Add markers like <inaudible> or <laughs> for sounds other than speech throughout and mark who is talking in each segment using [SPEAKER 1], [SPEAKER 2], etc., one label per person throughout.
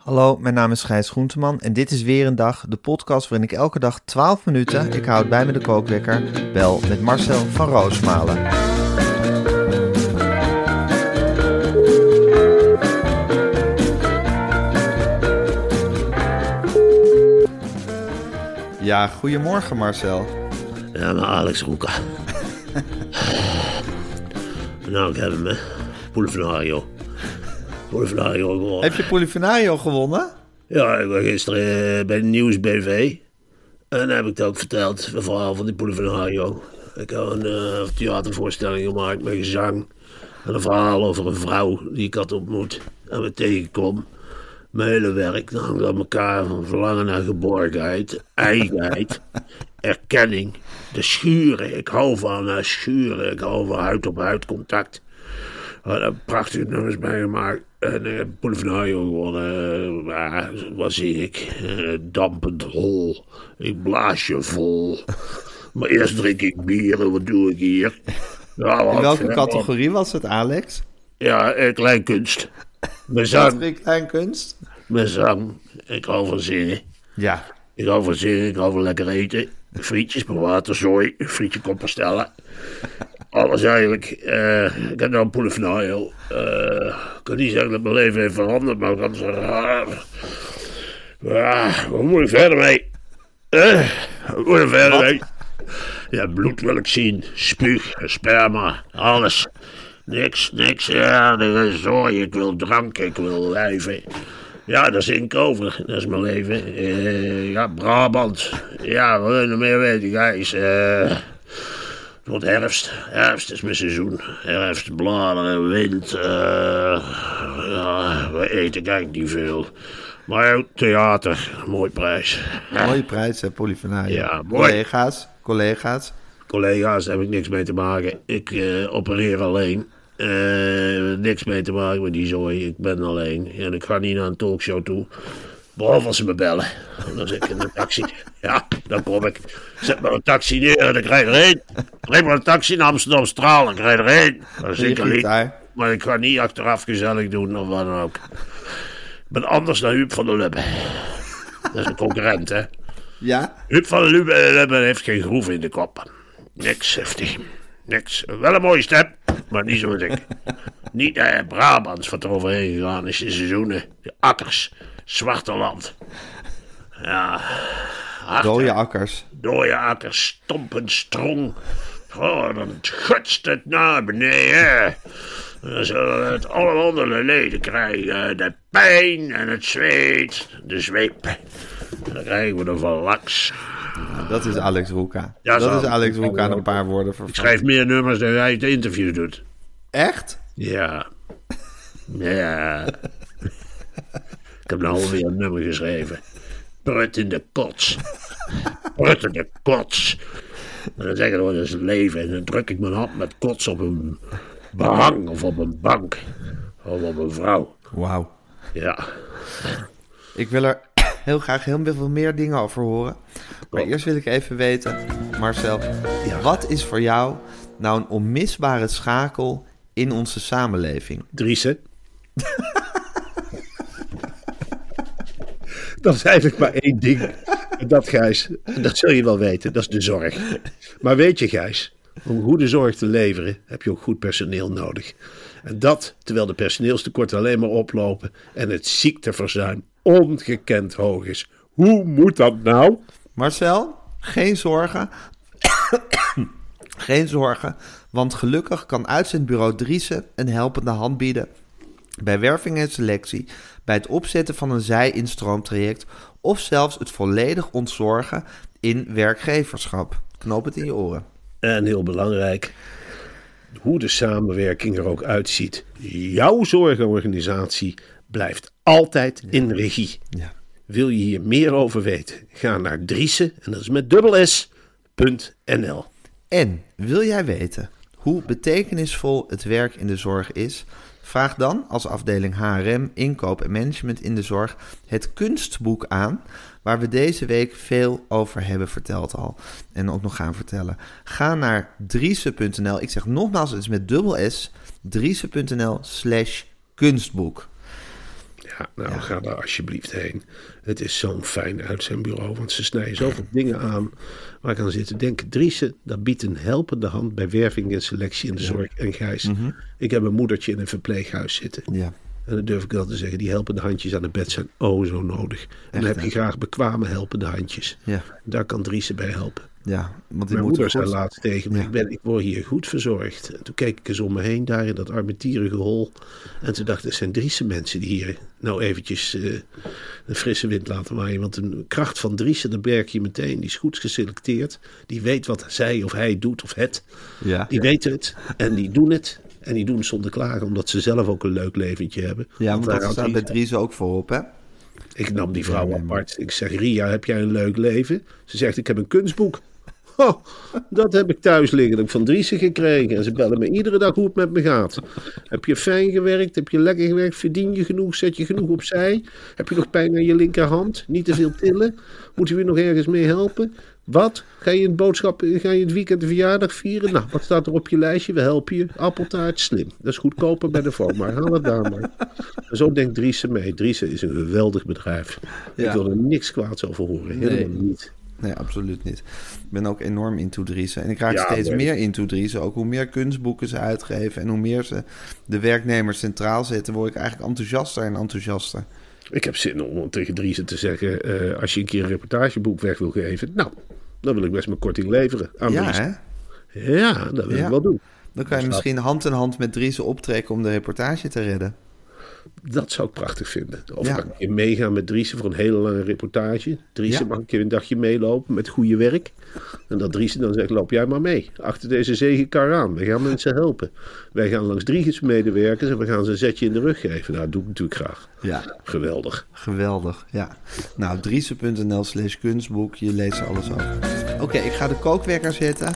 [SPEAKER 1] Hallo, mijn naam is Gijs Groenteman en dit is weer een dag, de podcast waarin ik elke dag 12 minuten, ik houd bij me de kookwekker, bel met Marcel van Roosmalen. Ja, goedemorgen Marcel.
[SPEAKER 2] Ja, maar Alex Roeka. <laughs> nou, ik heb hem, hè. Polifinario gewonnen.
[SPEAKER 1] Heb je Polifinario gewonnen?
[SPEAKER 2] Ja, ik was gisteren eh, bij de Nieuwsbv. En dan heb ik het ook verteld, het verhaal van die Polifinario. Ik heb een eh, theatervoorstelling gemaakt met gezang. En een verhaal over een vrouw die ik had ontmoet en me tegenkom. Mijn hele werk hangt aan elkaar van verlangen naar geborgenheid, eigenheid, <laughs> erkenning, de schuren. Ik hou van uh, schuren, ik hou van huid-op-huid contact. Had een prachtige nummers meegemaakt. En uh, Polifinario gewonnen. Uh, wat zie ik? Uh, dampend hol. Ik blaas je vol. <laughs> maar eerst drink ik bier en wat doe ik hier? Ja,
[SPEAKER 1] In welke categorie was het, Alex?
[SPEAKER 2] Ja, uh, kleinkunst. Mijn
[SPEAKER 1] zang. Kleinkunst?
[SPEAKER 2] Mijn zang. Ik hou van zingen.
[SPEAKER 1] Ja.
[SPEAKER 2] Ik hou van zingen, ik hou van lekker eten. Frietjes met waterzooi, frietje compostella. Alles eigenlijk. Eh, ik heb nou een Polifinario. Uh, ik kan niet zeggen dat mijn leven heeft veranderd, maar ik kan zeggen... Ah, ah, wat moet ik verder mee? Eh, wat moet ik verder
[SPEAKER 1] Wat?
[SPEAKER 2] mee? Ja, bloed wil ik zien. Spuug, sperma, alles. Niks, niks. Ja, er is zooi. Ik wil drank, ik wil lijven. Ja, daar zing ik over. Dat is mijn leven. Eh, ja, Brabant. Ja, wat wil je nog meer weten, Gijs? Eh, het wordt herfst. Herfst is mijn seizoen. Herfst, bladeren, wind. eh, ja, we eten kijk niet veel. Maar ja, theater, mooi prijs.
[SPEAKER 1] Mooie prijs, hè, Polifinario.
[SPEAKER 2] Ja, mooi.
[SPEAKER 1] Collega's, collega's.
[SPEAKER 2] Collega's heb ik niks mee te maken. Ik eh, opereer alleen. Eh, niks mee te maken met die zooi. Ik ben alleen. En ik ga niet naar een talkshow toe. Behalve als ze me bellen. Dan zit ik in een taxi. <laughs> Ja, dan kom ik. Zet maar een taxi neer en ik rijd erheen. Rijd maar een taxi naar Amsterdam Straal en ik rijd erheen. Ik
[SPEAKER 1] Je
[SPEAKER 2] alleen.
[SPEAKER 1] gitaar.
[SPEAKER 2] Maar ik ga niet achteraf gezellig doen of wat dan ook. Ik ben anders dan Huub van der Lubbe. Dat is een concurrent, hè.
[SPEAKER 1] Ja?
[SPEAKER 2] Huub van der Lubbe Lubbe heeft geen groef in de kop. Niks heeft hij. Niks. Wel een mooie stem, maar niet zo dik. <laughs> Niet eh, Brabants wat er overheen gegaan is in seizoenen. De akkers, zwarte land. Ja, hard,
[SPEAKER 1] Dode akkers.
[SPEAKER 2] Dode akkers, stompend strong. Oh, dan gutst het naar beneden. Dan zullen het alle onder de leden krijgen. De pijn en het zweet, de zweep. Dan krijgen we er van laks.
[SPEAKER 1] Dat is Alex Roeka.
[SPEAKER 2] Ja,
[SPEAKER 1] dat
[SPEAKER 2] zo.
[SPEAKER 1] is Alex Roeka een paar woorden
[SPEAKER 2] Ik schrijf meer nummers dan hij de interview doet.
[SPEAKER 1] Echt?
[SPEAKER 2] Ja. Ja. Ik heb nou alweer een nummer geschreven. Prut in de kots. Prut in de kots. En dan zeggen we, dat is het leven. En dan druk ik mijn hand met kots op een behang of op een bank. Of op een vrouw.
[SPEAKER 1] Wauw.
[SPEAKER 2] Ja.
[SPEAKER 1] Ik wil er heel graag heel veel meer dingen over horen. Maar eerst wil ik even weten, Marcel, wat is voor jou nou een onmisbare schakel in onze samenleving?
[SPEAKER 2] Driessen. dat is eigenlijk maar één ding. En dat, Gijs, dat zul je wel weten, dat is de zorg. Maar weet je, Gijs, om goede zorg te leveren heb je ook goed personeel nodig. En dat terwijl de personeelstekorten alleen maar oplopen en het ziekteverzuim ongekend hoog is. Hoe moet dat nou?
[SPEAKER 1] Marcel, geen zorgen. geen zorgen, want gelukkig kan uitzendbureau Driessen een helpende hand bieden bij werving en selectie, bij het opzetten van een zij-instroomtraject of zelfs het volledig ontzorgen in werkgeverschap. Knoop het in je oren.
[SPEAKER 2] En heel belangrijk, hoe de samenwerking er ook uitziet. Jouw zorgorganisatie blijft altijd in regie.
[SPEAKER 1] Ja.
[SPEAKER 2] Wil je hier meer over weten? Ga naar Driese, en dat is met dubbel S, punt NL.
[SPEAKER 1] En wil jij weten hoe betekenisvol het werk in de zorg is? Vraag dan als afdeling HRM, inkoop en management in de zorg het kunstboek aan, waar we deze week veel over hebben verteld al en ook nog gaan vertellen. Ga naar driese.nl. Ik zeg nogmaals, het is met dubbel S, driese.nl slash kunstboek.
[SPEAKER 2] Ja, nou ga daar alsjeblieft heen. Het is zo'n fijn uitzendbureau, want ze snijden zoveel dingen aan waar ik aan zit te denken. Driese, dat biedt een helpende hand bij werving en selectie in de zorg. En Gijs, ik heb een moedertje in een verpleeghuis zitten.
[SPEAKER 1] Ja.
[SPEAKER 2] En dan durf ik wel te zeggen, die helpende handjes aan het bed zijn oh zo nodig. En dan heb je
[SPEAKER 1] hè?
[SPEAKER 2] graag bekwame helpende handjes.
[SPEAKER 1] Ja.
[SPEAKER 2] Daar kan Driese bij helpen.
[SPEAKER 1] Ja, want
[SPEAKER 2] Mijn
[SPEAKER 1] moet
[SPEAKER 2] moeder zei laatst tegen me,
[SPEAKER 1] Ja.
[SPEAKER 2] ik, ben, ik word hier goed verzorgd. En toen keek ik eens om me heen, daar in dat armetierige hol. En toen dacht ik, er zijn Driese mensen die hier nou eventjes eh, een frisse wind laten waaien. Want een kracht van Driese, dat merk je meteen. Die is goed geselecteerd. Die weet wat zij of hij doet of het.
[SPEAKER 1] Ja.
[SPEAKER 2] Die weten het en die doen het. En die doen het zonder klagen, omdat ze zelf ook een leuk leventje hebben.
[SPEAKER 1] Ja,
[SPEAKER 2] Want
[SPEAKER 1] want
[SPEAKER 2] daar
[SPEAKER 1] staat bij Dries ook voorop, hè?
[SPEAKER 2] ik nam die vrouw apart. Ik zeg, Ria, heb jij een leuk leven? Ze zegt, ik heb een kunstboek. <laughs> Oh, dat heb ik thuis liggen. Dat heb ik van Driessen gekregen. En ze bellen me iedere dag hoe het met me gaat. Heb je fijn gewerkt? Heb je lekker gewerkt? Verdien je genoeg? Zet je genoeg opzij? Heb je nog pijn aan je linkerhand? Niet te veel tillen? Moeten we je nog ergens mee helpen? Wat? Ga je, een boodschap, ga je het weekend de verjaardag vieren? Nou, wat staat er op je lijstje? We helpen je. Appeltaart, slim. Dat is goedkoper bij de maar haal het daar maar. En zo denkt Driessen mee. Driessen is een geweldig bedrijf. Ik wil er niks kwaads over horen. Helemaal
[SPEAKER 1] Nee.
[SPEAKER 2] niet.
[SPEAKER 1] Nee, absoluut niet. Ik ben ook enorm into Driessen. En ik raak
[SPEAKER 2] Ja,
[SPEAKER 1] steeds
[SPEAKER 2] maar-
[SPEAKER 1] meer into Driessen. Ook hoe meer kunstboeken ze uitgeven... en hoe meer ze de werknemers centraal zetten... word ik eigenlijk enthousiaster en enthousiaster.
[SPEAKER 2] Ik heb zin om tegen Driessen te zeggen... eh, als je een keer een reportageboek weg wil geven... nou, dan wil ik best mijn korting leveren aan
[SPEAKER 1] Ja, hè?
[SPEAKER 2] Ja, dat wil
[SPEAKER 1] Ja.
[SPEAKER 2] ik wel doen.
[SPEAKER 1] Dan kan je misschien hand in hand met Driessen optrekken... om de reportage te redden.
[SPEAKER 2] Dat zou ik prachtig vinden. Of
[SPEAKER 1] Ja.
[SPEAKER 2] kan ik een keer meegaan met Driessen voor een hele lange reportage. Driessen
[SPEAKER 1] Ja.
[SPEAKER 2] mag een keer een dagje meelopen met goede werk. En dat Driessen dan zegt, loop jij maar mee. Achter deze zegenkar aan. We gaan mensen helpen. Wij gaan langs Driegens medewerkers en we gaan ze een zetje in de rug geven. Nou, dat doe ik natuurlijk graag.
[SPEAKER 1] Ja,
[SPEAKER 2] Geweldig.
[SPEAKER 1] geweldig. Ja. Nou, driessen.nl slash kunstboek. Je leest alles over. Oké, ik ga de kookwekker zetten.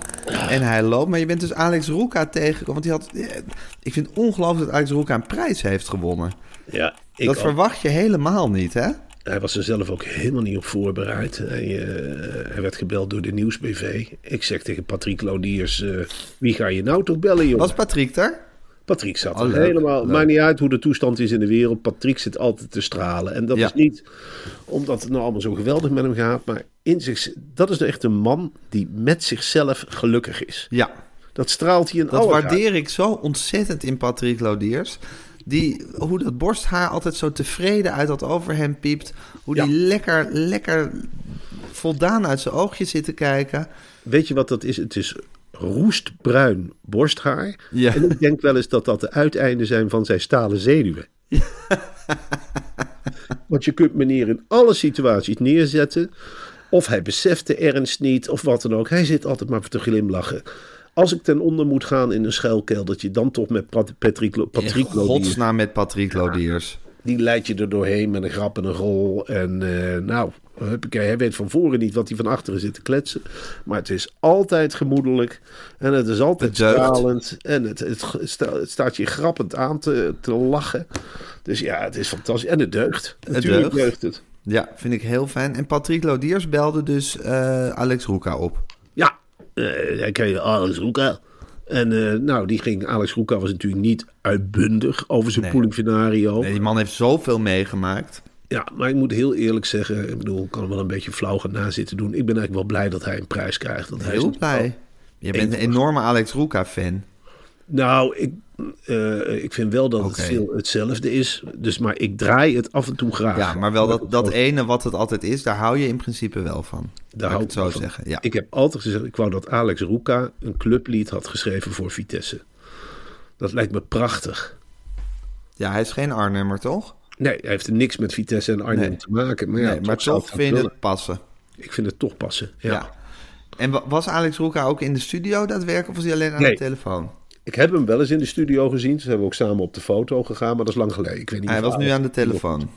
[SPEAKER 1] En hij loopt. Maar je bent dus Alex Roeka tegengekomen. Want die had... eh, Ik vind het ongelooflijk dat Alex Roeka een prijs heeft gewonnen.
[SPEAKER 2] Ja, ik
[SPEAKER 1] dat
[SPEAKER 2] ook.
[SPEAKER 1] verwacht je helemaal niet, hè?
[SPEAKER 2] Hij was er zelf ook helemaal niet op voorbereid. Hij, eh, hij werd gebeld door de Nieuwsbv. Ik zeg tegen Patrick Laudiers, eh, wie ga je nou toch bellen, jongen?
[SPEAKER 1] Was Patrick er?
[SPEAKER 2] Patrick zat
[SPEAKER 1] Oh,
[SPEAKER 2] er helemaal.
[SPEAKER 1] leuk.
[SPEAKER 2] Maakt niet uit hoe de toestand is in de wereld. Patrick zit altijd te stralen. En dat
[SPEAKER 1] Ja.
[SPEAKER 2] is niet omdat het nou allemaal zo geweldig met hem gaat. Maar in zich, dat is nou echt een man die met zichzelf gelukkig is.
[SPEAKER 1] Ja.
[SPEAKER 2] Dat straalt hij in
[SPEAKER 1] Dat
[SPEAKER 2] uit.
[SPEAKER 1] waardeer ik zo ontzettend in Patrick Laudiers. Die, hoe dat borsthaar altijd zo tevreden uit dat over hem piept. Hoe die
[SPEAKER 2] Ja.
[SPEAKER 1] lekker, lekker voldaan uit zijn oogjes zit te kijken.
[SPEAKER 2] Weet je wat dat is? Het is roestbruin borsthaar.
[SPEAKER 1] Ja.
[SPEAKER 2] En ik denk wel eens dat dat de uiteinden zijn van zijn stalen zenuwen. <laughs> Want je kunt meneer in alle situaties neerzetten. Of hij beseft de ernst niet, of wat dan ook. Hij zit altijd maar te glimlachen. Als ik ten onder moet gaan in een schuilkeldertje, dan toch met Pat- Patrick, Patrick
[SPEAKER 1] In
[SPEAKER 2] Lodiers.
[SPEAKER 1] godsnaam met Patrick Laudiers.
[SPEAKER 2] Die leidt je er doorheen met een grap en een rol. En eh, nou, huppakee, hij weet van voren niet wat hij van achteren zit te kletsen. Maar het is altijd gemoedelijk. En het is altijd
[SPEAKER 1] Het
[SPEAKER 2] stralend. En het, het, sta- het staat je grappend aan te, te lachen. Dus ja, het is fantastisch. En het deugt. Natuurlijk
[SPEAKER 1] deugt.
[SPEAKER 2] deugt het.
[SPEAKER 1] Ja, vind ik heel fijn. En Patrick Laudiers belde dus eh, Alex Roeka op.
[SPEAKER 2] Eh, hij kreeg Alex Roeka. En eh, nou, die ging, Alex Roeka was natuurlijk niet uitbundig over zijn
[SPEAKER 1] Nee.
[SPEAKER 2] poolingvenario.
[SPEAKER 1] Nee, die man heeft zoveel meegemaakt.
[SPEAKER 2] Ja, maar ik moet heel eerlijk zeggen, ik bedoel, ik kan hem wel een beetje flauw gaan na zitten doen. Ik ben eigenlijk wel blij dat hij een prijs krijgt. Want hij is
[SPEAKER 1] Heel blij. Je bent een enorme Alex Roeka-fan.
[SPEAKER 2] Nou, ik, eh, ik vind wel dat het veel hetzelfde is. Dus, maar ik draai het af en toe graag.
[SPEAKER 1] Ja, maar wel dat, dat ene wat het altijd is, daar hou je in principe wel van. Daar
[SPEAKER 2] hou
[SPEAKER 1] ik het zo
[SPEAKER 2] van.
[SPEAKER 1] zeggen. Ja.
[SPEAKER 2] Ik heb altijd gezegd, ik wou dat Alex Roeka een clublied had geschreven voor Vitesse. Dat lijkt me prachtig.
[SPEAKER 1] Ja, hij is geen Arnhemmer, toch?
[SPEAKER 2] Nee, hij heeft niks met Vitesse en Arnhem
[SPEAKER 1] Nee.
[SPEAKER 2] te maken. Maar, ja,
[SPEAKER 1] nee, maar toch
[SPEAKER 2] het
[SPEAKER 1] vind
[SPEAKER 2] willen.
[SPEAKER 1] het passen.
[SPEAKER 2] Ik vind het toch passen. Ja.
[SPEAKER 1] Ja. En wa- was Alex Roeka ook in de studio daadwerkelijk of was hij alleen aan
[SPEAKER 2] Nee.
[SPEAKER 1] de telefoon?
[SPEAKER 2] Ik heb hem wel eens in de studio gezien. Ze hebben ook samen op de foto gegaan, maar dat is lang geleden. Ik weet niet
[SPEAKER 1] Hij was nu aan de telefoon.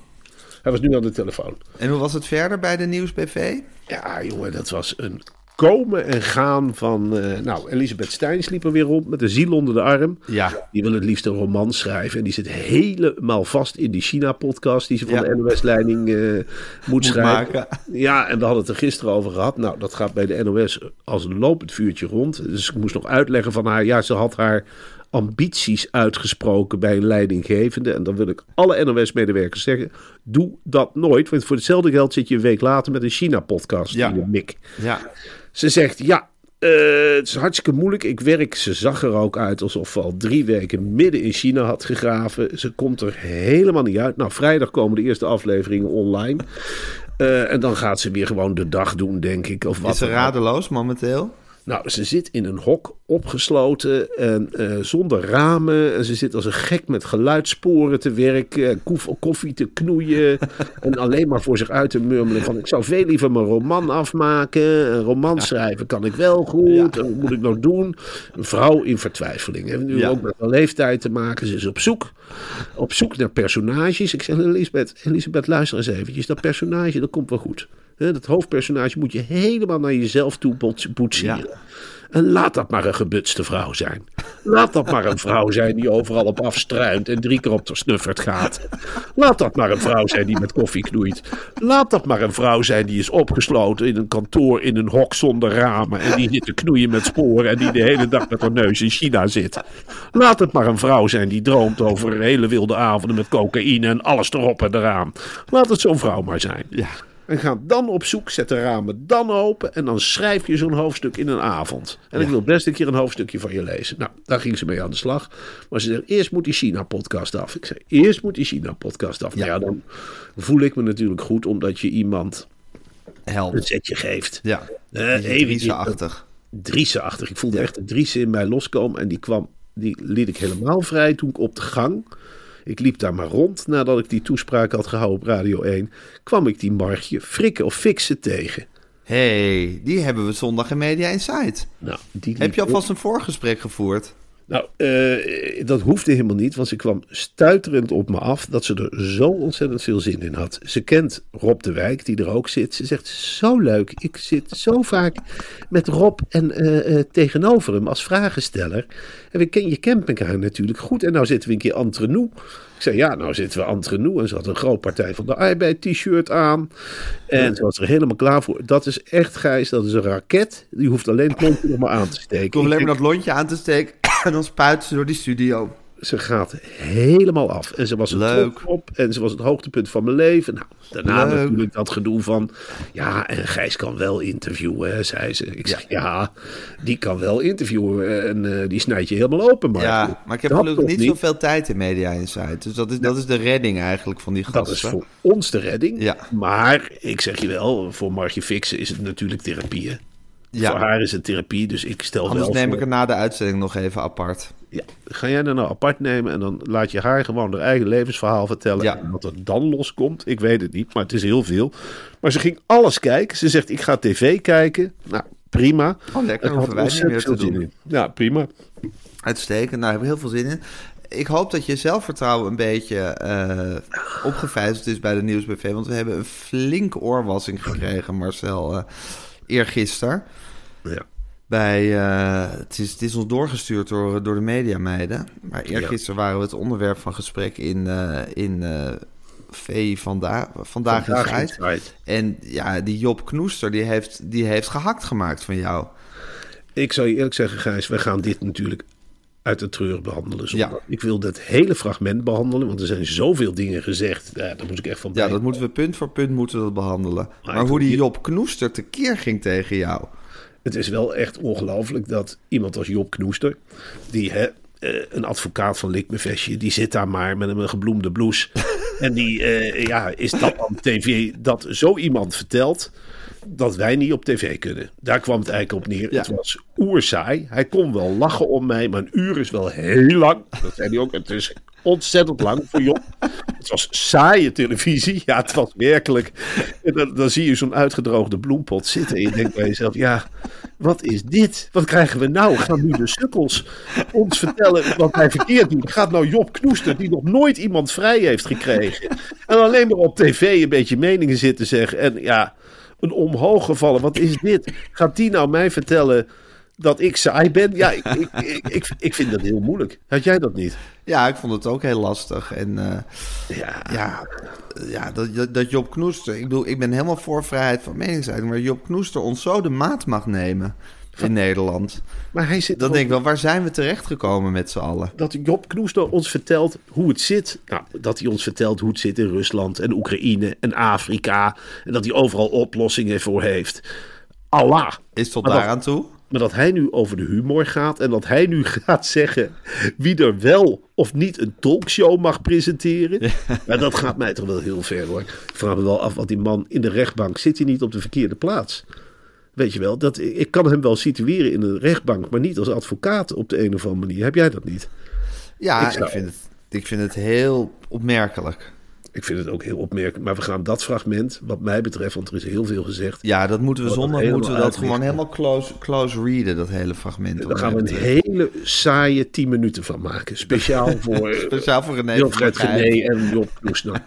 [SPEAKER 2] Hij was nu aan de telefoon.
[SPEAKER 1] En hoe was het verder bij de Nieuwsbv?
[SPEAKER 2] Ja, jongen, dat was een komen en gaan van... eh, nou, Elisabeth Stein liep er weer rond met een ziel onder de arm.
[SPEAKER 1] Ja.
[SPEAKER 2] Die wil het liefst een roman schrijven. En die zit helemaal vast in die China-podcast die ze van
[SPEAKER 1] Ja.
[SPEAKER 2] de NOS-leiding moet, schrijven.
[SPEAKER 1] maken.
[SPEAKER 2] Ja, en we hadden het er gisteren over gehad. Nou, dat gaat bij de NOS als een lopend vuurtje rond. Dus ik moest nog uitleggen van haar. Ja, ze had haar ambities uitgesproken bij een leidinggevende. En dan wil ik alle NOS-medewerkers zeggen: doe dat nooit. Want voor hetzelfde geld zit je een week later met een China-podcast
[SPEAKER 1] Ja.
[SPEAKER 2] in de mik.
[SPEAKER 1] Ja.
[SPEAKER 2] Ze zegt, ja, eh, het is hartstikke moeilijk. Ik werk, ze zag er ook uit alsof ze al drie weken midden in China had gegraven. Ze komt er helemaal niet uit. Nou, vrijdag komen de eerste afleveringen online. Eh, en dan gaat ze weer gewoon de dag doen, denk ik. Of wat
[SPEAKER 1] Is ze radeloos momenteel?
[SPEAKER 2] Nou, ze zit in een hok opgesloten en eh, zonder ramen. En ze zit als een gek met geluidssporen te werken, koef- koffie te knoeien. <laughs> en alleen maar voor zich uit te murmelen van... ik zou veel liever mijn roman afmaken. Een roman schrijven kan ik wel goed. En wat moet ik nou doen? Een vrouw in vertwijfeling. Heeft nu
[SPEAKER 1] Ja.
[SPEAKER 2] ook met haar leeftijd te maken. Ze is op zoek. Op zoek naar personages. Ik zeg, Elisabeth, Elisabeth luister eens eventjes. Dat personage, dat komt wel goed. Hè, Dat hoofdpersonage moet je helemaal naar jezelf toe boetseren.
[SPEAKER 1] Ja.
[SPEAKER 2] En laat dat maar een gebutste vrouw zijn. Laat dat maar een vrouw zijn die overal op afstruint en drie keer op de snuffert gaat. Laat dat maar een vrouw zijn die met koffie knoeit. Laat dat maar een vrouw zijn die is opgesloten in een kantoor in een hok zonder ramen. En die zit te knoeien met sporen en die de hele dag met haar neus in China zit. Laat het maar een vrouw zijn die droomt over hele wilde avonden met cocaïne en alles erop en eraan. Laat het zo'n vrouw maar zijn.
[SPEAKER 1] Ja.
[SPEAKER 2] En ga dan op zoek, zet de ramen dan open en dan schrijf je zo'n hoofdstuk in een avond. En ik wil best een keer een hoofdstukje van je lezen. Nou, daar ging ze mee aan de slag. Maar ze zegt, eerst moet die China-podcast af. Ik zei, eerst moet die China-podcast af. Ja. Nou ja, dan voel ik me natuurlijk goed, omdat je iemand een zetje geeft.
[SPEAKER 1] Ja.
[SPEAKER 2] Eh, even
[SPEAKER 1] Driessen-achtig.
[SPEAKER 2] Driessen-achtig. Ik voelde echt een Driessen in mij loskomen. En die kwam, die liet ik helemaal vrij toen ik op de gang. Ik liep daar maar rond nadat ik die toespraak had gehouden op Radio 1. Kwam ik die Margje frikken of fixen tegen.
[SPEAKER 1] hey, die hebben we zondag in Media Insight.
[SPEAKER 2] Nou, die
[SPEAKER 1] Heb je
[SPEAKER 2] op.
[SPEAKER 1] alvast een voorgesprek gevoerd?
[SPEAKER 2] Nou, eh, dat hoefde helemaal niet, want ze kwam stuiterend op me af dat ze er zo ontzettend veel zin in had. Ze kent Rob de Wijk, die er ook zit. Ze zegt, zo leuk, ik zit zo vaak met Rob en eh, eh, tegenover hem als vragensteller. En we ken, je kent elkaar natuurlijk goed. En nou zitten we een keer entre nous. Ik zei, ja, nou zitten we entre nous. En ze had een groot Partij van de Arbeid t-shirt aan. En ze was er helemaal klaar voor. Dat is echt, Gijs, dat is een raket. Die hoeft alleen het lontje nog maar aan te steken.
[SPEAKER 1] Ik alleen maar dat lontje aan te steken en dan spuiten ze door die studio.
[SPEAKER 2] ze gaat helemaal af. En ze was er
[SPEAKER 1] Leuk.
[SPEAKER 2] op. En ze was het hoogtepunt van mijn leven. Nou, daarna
[SPEAKER 1] Leuk.
[SPEAKER 2] natuurlijk dat gedoe van... Ja, en Gijs kan wel interviewen, hè, zei ze. Ik zeg, ja, die kan wel interviewen. En eh, die snijdt je helemaal open. Maar,
[SPEAKER 1] ja, maar ik heb gelukkig niet zoveel tijd in Media Insight. Dus dat is, dat is de redding eigenlijk van die gasten.
[SPEAKER 2] Dat is voor ons de redding.
[SPEAKER 1] Ja.
[SPEAKER 2] Maar ik zeg je wel, voor Margje Fixen is het natuurlijk therapie. hè.
[SPEAKER 1] Ja.
[SPEAKER 2] Voor haar is het therapie, dus ik stel
[SPEAKER 1] Anders
[SPEAKER 2] wel
[SPEAKER 1] neem
[SPEAKER 2] voor-
[SPEAKER 1] ik er na de uitzending nog even apart.
[SPEAKER 2] Ja, ga jij dat nou apart nemen en dan laat je haar gewoon haar eigen levensverhaal vertellen.
[SPEAKER 1] Ja.
[SPEAKER 2] En wat er dan loskomt, ik weet het niet, maar het is heel veel. Maar ze ging alles kijken. Ze zegt, ik ga tv kijken. Nou, prima.
[SPEAKER 1] Oh, lekker, hoeven wij niet meer te doen.
[SPEAKER 2] in. Ja, prima.
[SPEAKER 1] Uitstekend, daar heb ik heel veel zin in. Ik hoop dat je zelfvertrouwen een beetje eh opgevijzeld is bij de Nieuwsbv. Want we hebben een flinke oorwassing gekregen, Marcel, eh eergisteren.
[SPEAKER 2] Ja.
[SPEAKER 1] Bij, eh, het, is, het is ons doorgestuurd door, door de mediameiden. Maar eergisteren waren we het onderwerp van gesprek in, eh in eh V Vanda Vandaag,
[SPEAKER 2] Vandaag
[SPEAKER 1] in. Tijd. En ja, die Job Knoester, die heeft, die heeft gehakt gemaakt van jou.
[SPEAKER 2] Ik zou je eerlijk zeggen, Gijs, we gaan dit natuurlijk uit de treur behandelen.
[SPEAKER 1] Ja.
[SPEAKER 2] Ik wil dat hele fragment behandelen, want er zijn zoveel dingen gezegd. Ja, daar moet ik echt van
[SPEAKER 1] Ja, dat moeten we punt voor punt moeten dat behandelen. Maar, hoe die Job Knoester tekeer ging tegen jou.
[SPEAKER 2] Het is wel echt ongelooflijk dat iemand als Job Knoester, die hè, eh, een advocaat van Likmevestje, die zit daar maar met een gebloemde blouse. <laughs> en die, eh, ja, is dat dan tv, dat zo iemand vertelt dat wij niet op tv kunnen. Daar kwam het eigenlijk op neer.
[SPEAKER 1] Ja.
[SPEAKER 2] Het was oerzaai. Hij kon wel lachen om mij, maar een uur is wel heel lang. Dat zei hij ook. Het is Ontzettend lang voor Job. Het was saaie televisie. Ja, het was werkelijk. En dan, dan zie je zo'n uitgedroogde bloempot zitten. En je denkt bij jezelf, ja, wat is dit? Wat krijgen we nou? Gaan nu de sukkels ons vertellen wat wij verkeerd doen? Gaat nou Job Knoester, die nog nooit iemand vrij heeft gekregen. En alleen maar op tv een beetje meningen zitten zeggen. En ja, een omhoog gevallen. Wat is dit? Gaat die nou mij vertellen dat ik saai ben? Ja, ik, ik, ik, ik, vind dat heel moeilijk. Had jij dat niet?
[SPEAKER 1] Ja, ik vond het ook heel lastig. En eh,
[SPEAKER 2] Ja,
[SPEAKER 1] ja, ja dat, dat, dat Job Knoester... Ik bedoel, ik ben helemaal voor vrijheid van meningsuiting... maar Job Knoester ons zo de maat mag nemen in Nederland.
[SPEAKER 2] maar hij zit
[SPEAKER 1] Dan denk ik wel, waar zijn we terechtgekomen met z'n allen?
[SPEAKER 2] dat Job Knoester ons vertelt hoe het zit. Nou, dat hij ons vertelt hoe het zit in Rusland en Oekraïne en Afrika. En dat hij overal oplossingen voor heeft. Allah.
[SPEAKER 1] Is tot
[SPEAKER 2] Maar dat-
[SPEAKER 1] daaraan toe?
[SPEAKER 2] Maar dat hij nu over de humor gaat en dat hij nu <laughs> gaat zeggen wie er wel of niet een talkshow mag presenteren. Ja. dat gaat mij toch wel heel ver hoor. Ik vraag me wel af wat die man in de rechtbank zit hij niet op de verkeerde plaats. Weet je wel, dat, ik kan hem wel situeren in een rechtbank, maar niet als advocaat op de een of andere manier. Heb jij dat niet?
[SPEAKER 1] Ja,
[SPEAKER 2] Ik
[SPEAKER 1] vind het, ik vind het heel opmerkelijk.
[SPEAKER 2] Ik vind het ook heel opmerkelijk. Maar we gaan dat fragment, wat mij betreft, want er is heel veel gezegd.
[SPEAKER 1] Ja, dat moeten we zondag
[SPEAKER 2] helemaal
[SPEAKER 1] moeten we dat gewoon helemaal close, close readen, dat hele fragment.
[SPEAKER 2] Daar gaan we een hele saaie 10 minuten van maken. Speciaal <laughs> voor,
[SPEAKER 1] Speciaal voor René
[SPEAKER 2] Wilfred en Job Knoesner. <laughs>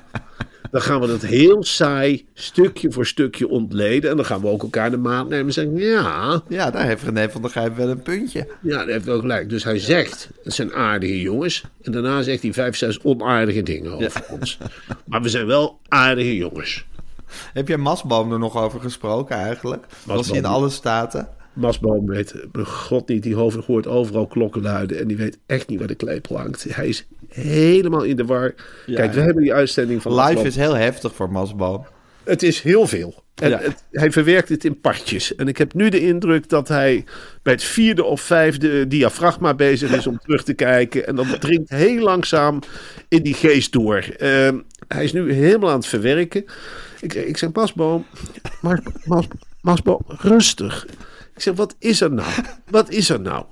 [SPEAKER 2] Dan gaan we dat heel saai stukje voor stukje ontleden. En dan gaan we ook elkaar de maat nemen en zeggen: Ja,
[SPEAKER 1] Ja, daar heeft René van der Gijp wel een puntje.
[SPEAKER 2] ja, dat heeft wel gelijk. Dus hij zegt: Het zijn aardige jongens. En daarna zegt hij vijf, zes onaardige dingen over ons. Maar we zijn wel aardige jongens.
[SPEAKER 1] Heb jij Masboom er nog over gesproken eigenlijk? Was hij in alle staten?
[SPEAKER 2] Masboom weet, god niet, die hoofd hoort overal klokken luiden. En die weet echt niet waar de klepel hangt. Hij is helemaal in de war. Kijk, we hebben die uitzending van
[SPEAKER 1] Live
[SPEAKER 2] afgelopen-
[SPEAKER 1] is heel heftig voor Masboom.
[SPEAKER 2] Het is heel veel. En
[SPEAKER 1] Ja.
[SPEAKER 2] het- hij verwerkt het in partjes. En ik heb nu de indruk dat hij bij het vierde of vijfde diafragma bezig is om <laughs> terug te kijken. En dat dringt heel langzaam in die geest door. Ehm, hij is nu helemaal aan het verwerken. Ik, ik zeg, Masboom, Mas, Mas, Masboom, rustig. Ik zeg, wat is er nou? Wat is er nou?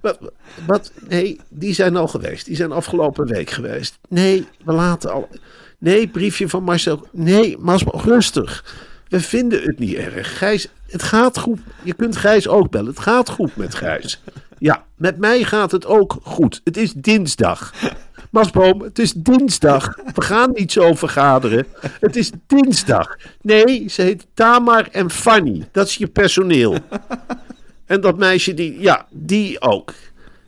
[SPEAKER 2] Wat, wat? Nee, die zijn al geweest. Die zijn afgelopen week geweest. Nee, we laten al. Nee, briefje van Marcel. Nee, Masbo, rustig. We vinden het niet erg. Gijs, het gaat goed. Je kunt Gijs ook bellen. Het gaat goed met Gijs. Ja, met mij gaat het ook goed. Het is dinsdag. Masboom, het is dinsdag. We gaan niet zo vergaderen. Het is dinsdag. Nee, ze heet Tamar en Fanny. Dat is je personeel. En dat meisje die, ja, die ook.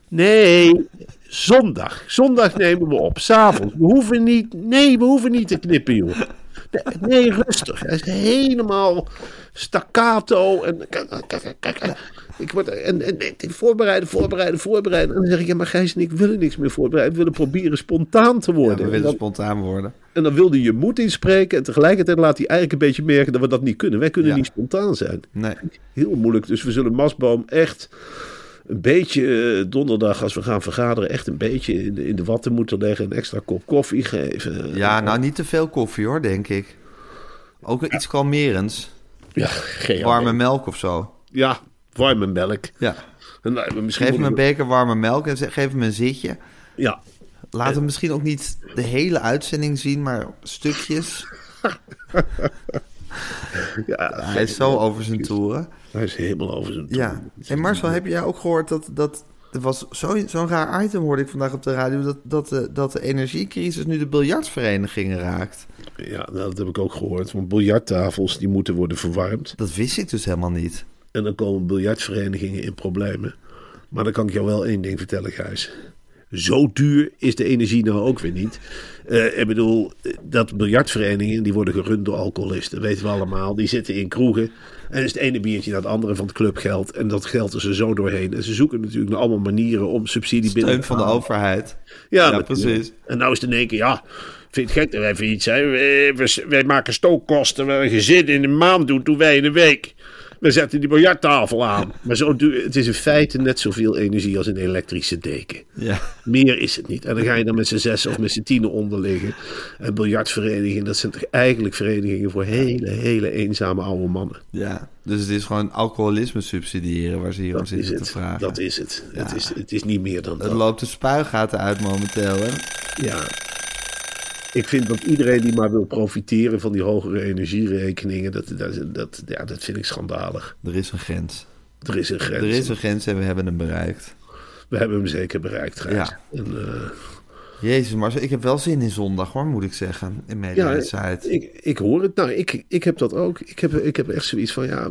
[SPEAKER 2] Nee, zondag. Zondag nemen we op, s'avonds. We hoeven niet, nee, we hoeven niet te knippen, joh. Nee, rustig. Hij is helemaal staccato. En, ik word, en, en, en voorbereiden, voorbereiden, voorbereiden. En dan zeg ik, ja, maar Gijs en ik willen niks meer voorbereiden. We willen proberen spontaan te
[SPEAKER 1] Ja,
[SPEAKER 2] worden.
[SPEAKER 1] we
[SPEAKER 2] En
[SPEAKER 1] willen
[SPEAKER 2] dan-
[SPEAKER 1] spontaan worden.
[SPEAKER 2] en dan wilde je moed inspreken. En tegelijkertijd laat hij eigenlijk een beetje merken dat we dat niet kunnen. Wij kunnen
[SPEAKER 1] Ja.
[SPEAKER 2] niet spontaan zijn.
[SPEAKER 1] Nee.
[SPEAKER 2] Heel moeilijk. Dus we zullen Masboom echt een beetje eh, donderdag, als we gaan vergaderen, echt een beetje in de, in de watten moeten leggen. Een extra kop koffie geven.
[SPEAKER 1] Ja, nou niet te veel koffie hoor, denk ik. Ook iets kalmerends.
[SPEAKER 2] Ja, geen
[SPEAKER 1] Warme melk of zo.
[SPEAKER 2] Ja, warme melk.
[SPEAKER 1] Ja.
[SPEAKER 2] En, nou, misschien
[SPEAKER 1] Geef hem een beker warme melk en geef hem een zitje.
[SPEAKER 2] Ja,
[SPEAKER 1] Laat hem misschien ook niet de hele uitzending zien, maar stukjes. <laughs>
[SPEAKER 2] ja,
[SPEAKER 1] Hij is zo over zijn toeren.
[SPEAKER 2] hij is helemaal over zijn toer.
[SPEAKER 1] Ja. En Marcel, heb jij ook gehoord dat... dat er was zo- zo'n raar item, hoorde ik vandaag op de radio... dat, dat, de, dat de energiecrisis nu de biljartverenigingen raakt.
[SPEAKER 2] Ja, nou, dat heb ik ook gehoord. Want biljarttafels die moeten worden verwarmd.
[SPEAKER 1] Dat wist ik dus helemaal niet.
[SPEAKER 2] En dan komen biljartverenigingen in problemen. Maar dan kan ik jou wel één ding vertellen, Gijs. Zo duur is de energie nou ook weer niet. Eh, ik bedoel, dat biljartverenigingen die worden gerund door alcoholisten. weten we allemaal. Die zitten in kroegen. En is het ene biertje naar het andere van het clubgeld. En dat geld is er zo doorheen. En ze zoeken natuurlijk naar allemaal manieren om subsidie binnen
[SPEAKER 1] Steun
[SPEAKER 2] te
[SPEAKER 1] van de
[SPEAKER 2] halen.
[SPEAKER 1] overheid.
[SPEAKER 2] Ja,
[SPEAKER 1] precies.
[SPEAKER 2] En nou is het in één keer, ja, vind je het gek dat wij even iets zijn? Wij, wij, wij maken stookkosten waar een gezin in een maand doet, doen wij in een week. We zetten die biljarttafel aan. Maar zo, duur- het is in feite net zoveel energie als een elektrische deken.
[SPEAKER 1] Ja.
[SPEAKER 2] Meer is het niet. En dan ga je dan met z'n zes of met z'n tienen onder liggen. En biljartverenigingen, dat zijn toch eigenlijk verenigingen voor hele, hele eenzame oude mannen.
[SPEAKER 1] ja. Dus het is gewoon alcoholisme subsidiëren waar ze hier om zitten te
[SPEAKER 2] het.
[SPEAKER 1] vragen.
[SPEAKER 2] Dat is het. Het, is, het is niet meer dan
[SPEAKER 1] Het
[SPEAKER 2] dat.
[SPEAKER 1] loopt de spuigaten uit momenteel, hè?
[SPEAKER 2] Ja. Ik vind dat iedereen die maar wil profiteren van die hogere energierekeningen, dat, dat, dat, ja, dat vind ik schandalig.
[SPEAKER 1] Er is een grens.
[SPEAKER 2] Er is een grens.
[SPEAKER 1] Er is een grens en we hebben hem bereikt.
[SPEAKER 2] We hebben hem zeker bereikt, Gijs.
[SPEAKER 1] Ja.
[SPEAKER 2] En, eh,
[SPEAKER 1] Jezus, maar ik heb wel zin in zondag, hoor, moet ik zeggen. In
[SPEAKER 2] ja,
[SPEAKER 1] mediacijt.
[SPEAKER 2] ik, ik hoor het. Nou, ik, ik heb dat ook. Ik heb, ik heb echt zoiets van, ja,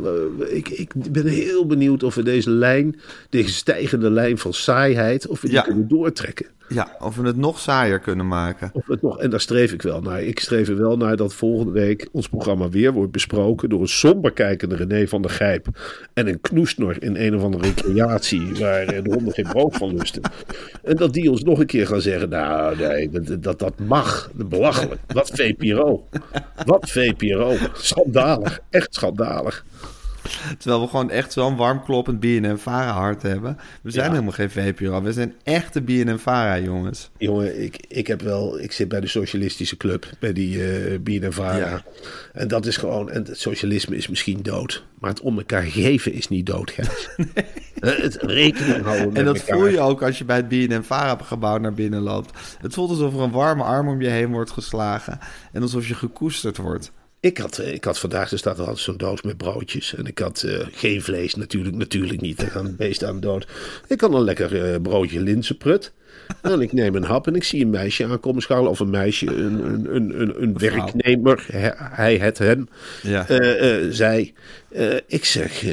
[SPEAKER 2] ik, ik ben heel benieuwd of we deze lijn, deze stijgende lijn van saaiheid, of we die
[SPEAKER 1] Ja.
[SPEAKER 2] kunnen doortrekken.
[SPEAKER 1] Ja, of we het nog saaier kunnen maken.
[SPEAKER 2] Of en daar streef ik wel naar. Ik streef er wel naar dat volgende week ons programma weer wordt besproken door een somber kijkende René van der Gijp. En een knoesnor in een of andere recreatie waar de honden geen brood van lusten. En dat die ons nog een keer gaan zeggen, nou nee, dat, dat, dat mag. Belachelijk. Wat VPRO. Wat VPRO. Schandalig. Echt schandalig.
[SPEAKER 1] Terwijl we gewoon echt zo'n warm kloppend BNN-Vara hart hebben. We zijn
[SPEAKER 2] Ja.
[SPEAKER 1] helemaal geen VPRO. We zijn echte BNN-Vara, jongens.
[SPEAKER 2] Jongen, ik, ik heb wel, ik zit bij de socialistische club, bij die eh BNNVARA.
[SPEAKER 1] Ja.
[SPEAKER 2] En dat is gewoon, en het socialisme is misschien dood, maar het om elkaar geven is niet dood, Gijs. <laughs> Eh, Het rekening houden
[SPEAKER 1] En
[SPEAKER 2] met
[SPEAKER 1] dat
[SPEAKER 2] elkaar.
[SPEAKER 1] voel je ook als je bij het BNN-Vara-gebouw naar binnen loopt. Het voelt alsof er een warme arm om je heen wordt geslagen. En alsof je gekoesterd wordt.
[SPEAKER 2] Ik had, eh, ik had vandaag, er staat altijd zo'n doos met broodjes. En ik had eh, geen vlees, natuurlijk, natuurlijk niet. Er gaan beesten aan dood. Ik had een lekker eh, broodje linzenprut. En ik neem een hap en ik zie een meisje aankomen schalen. Of een meisje, een, een, een, een, werknemer. Hij, het, hem.
[SPEAKER 1] Ja.
[SPEAKER 2] Eh, eh, zij. Eh, ik zeg,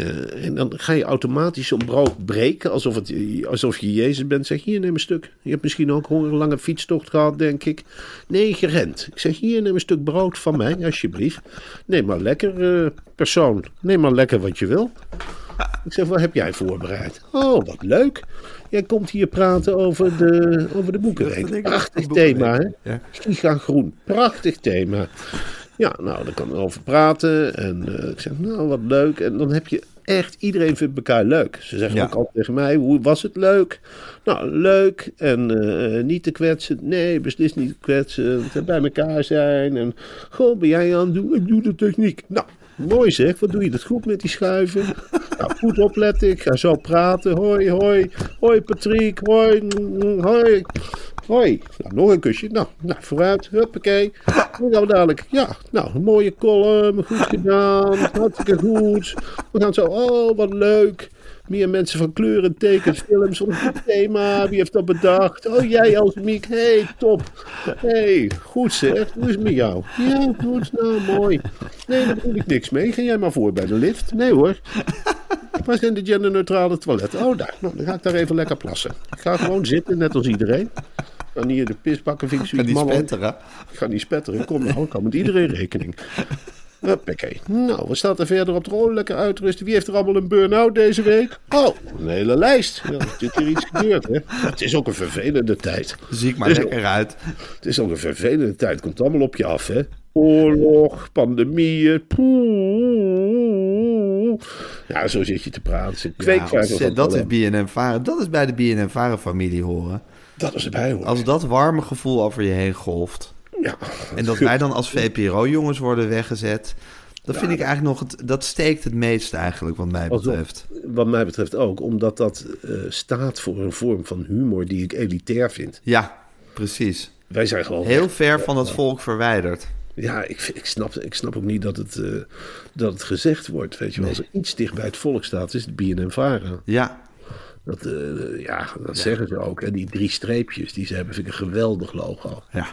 [SPEAKER 2] en dan ga je automatisch zo'n brood breken. Alsof, het, alsof je Jezus bent. Zeg, hier neem een stuk. Je hebt misschien ook honger, een lange fietstocht gehad, denk ik. Nee, gerend. Ik zeg, hier neem een stuk brood van mij, alsjeblieft. Neem maar lekker, persoon. Neem maar lekker wat je wil. Ik zeg, wat heb jij voorbereid? Oh, wat leuk. Jij komt hier praten over de, over de
[SPEAKER 1] ik,
[SPEAKER 2] Prachtig thema, hè?
[SPEAKER 1] Ja.
[SPEAKER 2] Giga groen. Prachtig thema. Ja, nou, daar kan ik over praten. En eh, ik zeg, nou, wat leuk. En dan heb je echt, iedereen vindt elkaar leuk. Ze zeggen
[SPEAKER 1] Ja.
[SPEAKER 2] ook altijd tegen mij, hoe was het leuk? Nou, leuk en eh, niet te kwetsen. Nee, beslist niet te kwetsen. Bij elkaar zijn. En, goh, ben jij aan het doen? Ik doe de techniek. Nou, mooi zeg. Wat doe je dat goed met die schuiven? Nou, goed opletten. Ik ga zo praten. Hoi, hoi. Hoi, Patrick. Hoi, mm, hoi. Hoi. Nou, nog een kusje. Nou, nou vooruit. Huppakee. Dan gaan we dadelijk. Ja, nou, mooie column. Goed gedaan. Hartstikke goed. We gaan zo. Oh, wat leuk. Meer mensen van kleuren, tekens, films. Een goed thema. Wie heeft dat bedacht? Oh, jij als Miek. hey, top. hey, goed zeg. Hoe is het met jou? Ja, goed. Nou, mooi. Nee, daar bedoel ik niks mee. Ga jij maar voor bij de lift. Nee hoor. Waar zijn de genderneutrale toiletten? Oh, daar. Nou, dan ga ik daar even lekker plassen. Ik ga gewoon zitten, net als iedereen. Ik ga hier de pisbakken vind ik
[SPEAKER 1] Kan
[SPEAKER 2] zoiets
[SPEAKER 1] die
[SPEAKER 2] mannelijk.
[SPEAKER 1] spetteren?
[SPEAKER 2] Ik ga niet spetteren. Kom nou, ik hou met iedereen rekening. Huppakee. Nou, wat staat er verder op de rol? Lekker uitrusten. Wie heeft er allemaal een burn-out deze week? Oh, een hele lijst. Ja, er is hier iets gebeurd, hè? Het is ook een vervelende tijd.
[SPEAKER 1] Zie ik maar
[SPEAKER 2] Dus-
[SPEAKER 1] lekker uit.
[SPEAKER 2] Het is ook een vervelende tijd. Komt allemaal op je af, hè? Oorlog, pandemieën. poeh. Ja, zo zit je te praten.
[SPEAKER 1] Ja, dat is. BNN-Vara. Dat is bij de BNN-Vara-familie horen.
[SPEAKER 2] Dat is erbij, hoor.
[SPEAKER 1] Als dat warme gevoel over je heen golft.
[SPEAKER 2] Ja.
[SPEAKER 1] En dat wij dan als VPRO-jongens worden weggezet. Dat vind ik eigenlijk nog... Het, dat steekt het meest eigenlijk, wat mij
[SPEAKER 2] Alsof-
[SPEAKER 1] betreft.
[SPEAKER 2] Wat mij betreft ook, omdat dat eh, staat voor een vorm van humor die ik elitair vind.
[SPEAKER 1] Ja, precies.
[SPEAKER 2] Wij zijn gewoon
[SPEAKER 1] Heel ver van het volk verwijderd.
[SPEAKER 2] Ja, ik, ik, snap, ik snap ook niet dat het, eh, dat het gezegd wordt. Weet je wel, als er iets dicht bij het volk staat, is het BNN-Vara.
[SPEAKER 1] Ja,
[SPEAKER 2] Dat, eh, ja, dat zeggen ze ook. En die drie streepjes die ze hebben, vind ik een geweldig logo.
[SPEAKER 1] ja.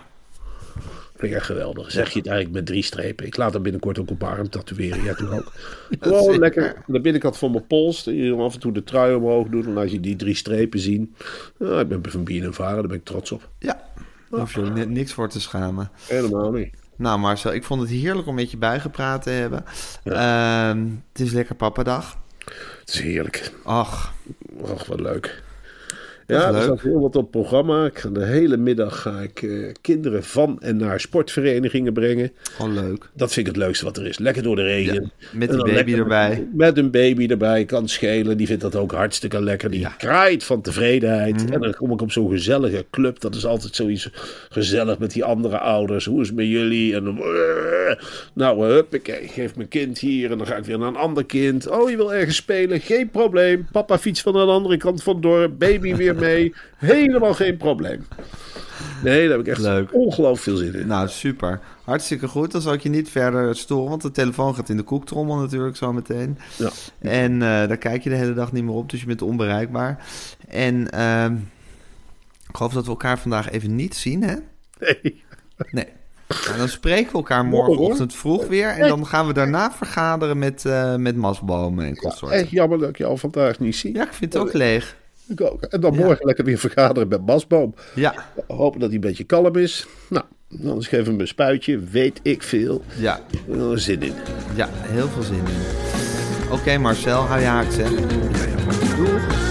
[SPEAKER 2] Vind ik echt geweldig. Zeg je het eigenlijk met drie strepen. Ik laat er binnenkort ook op mijn arm tatoeëren. Jij toch ook? <laughs> Gewoon lekker. De binnenkant van mijn pols. Af en toe de trui omhoog doet. En als je die drie strepen ziet. Nou, ik ben van BNN-Vara, daar ben ik trots op.
[SPEAKER 1] Ja, daar hoef je ni- niks voor te schamen.
[SPEAKER 2] Helemaal niet.
[SPEAKER 1] Nou Marcel, ik vond het heerlijk om met je bijgepraat te hebben. Ehm, het is lekker papadag.
[SPEAKER 2] Het is heerlijk.
[SPEAKER 1] Ach,
[SPEAKER 2] Och, wat leuk. Ja, er staat heel wat op programma. Ik ga de hele middag ga ik eh, kinderen van en naar sportverenigingen brengen.
[SPEAKER 1] Gewoon leuk.
[SPEAKER 2] Dat vind ik het leukste wat er is. Lekker door de regen.
[SPEAKER 1] Ja, met
[SPEAKER 2] En
[SPEAKER 1] die
[SPEAKER 2] dan
[SPEAKER 1] baby
[SPEAKER 2] lekker
[SPEAKER 1] erbij.
[SPEAKER 2] Met, een baby erbij. Kan schelen. Die vindt dat ook hartstikke lekker. Die kraait van tevredenheid.
[SPEAKER 1] Mhm.
[SPEAKER 2] En dan kom ik op zo'n gezellige club. Dat is altijd zoiets gezellig met die andere ouders. Hoe is het met jullie? En dan... Nou, huppakee. Geef mijn kind hier. En dan ga ik weer naar een ander kind. Oh, je wil ergens spelen? Geen probleem. Papa fietst van de andere kant van het dorp. Baby weer mee. Helemaal geen probleem. Nee, daar heb ik echt
[SPEAKER 1] Leuk.
[SPEAKER 2] ongelooflijk veel zin in.
[SPEAKER 1] Nou, super. Hartstikke goed. Dan zal ik je niet verder storen, want de telefoon gaat in de koektrommel natuurlijk zo meteen.
[SPEAKER 2] Ja.
[SPEAKER 1] En eh, daar kijk je de hele dag niet meer op, dus je bent onbereikbaar. En ehm, ik geloof dat we elkaar vandaag even niet zien, hè?
[SPEAKER 2] Nee.
[SPEAKER 1] Nee. Nou, dan spreken we elkaar
[SPEAKER 2] Morgen,
[SPEAKER 1] morgenochtend vroeg weer. En dan gaan we daarna vergaderen met, eh met Masbomen en consorten.
[SPEAKER 2] Echt jammer dat ik jou vandaag niet zie.
[SPEAKER 1] Ja, ik vind het ook leeg.
[SPEAKER 2] Ik ook. En dan morgen lekker weer vergaderen met Basboom.
[SPEAKER 1] Ja,
[SPEAKER 2] Hopen dat hij een beetje kalm is. Nou, anders geven we hem een spuitje. Weet ik veel.
[SPEAKER 1] ja,
[SPEAKER 2] er zin in.
[SPEAKER 1] ja, heel veel zin in. Oké Marcel, hou je haaks, hè? Doeg.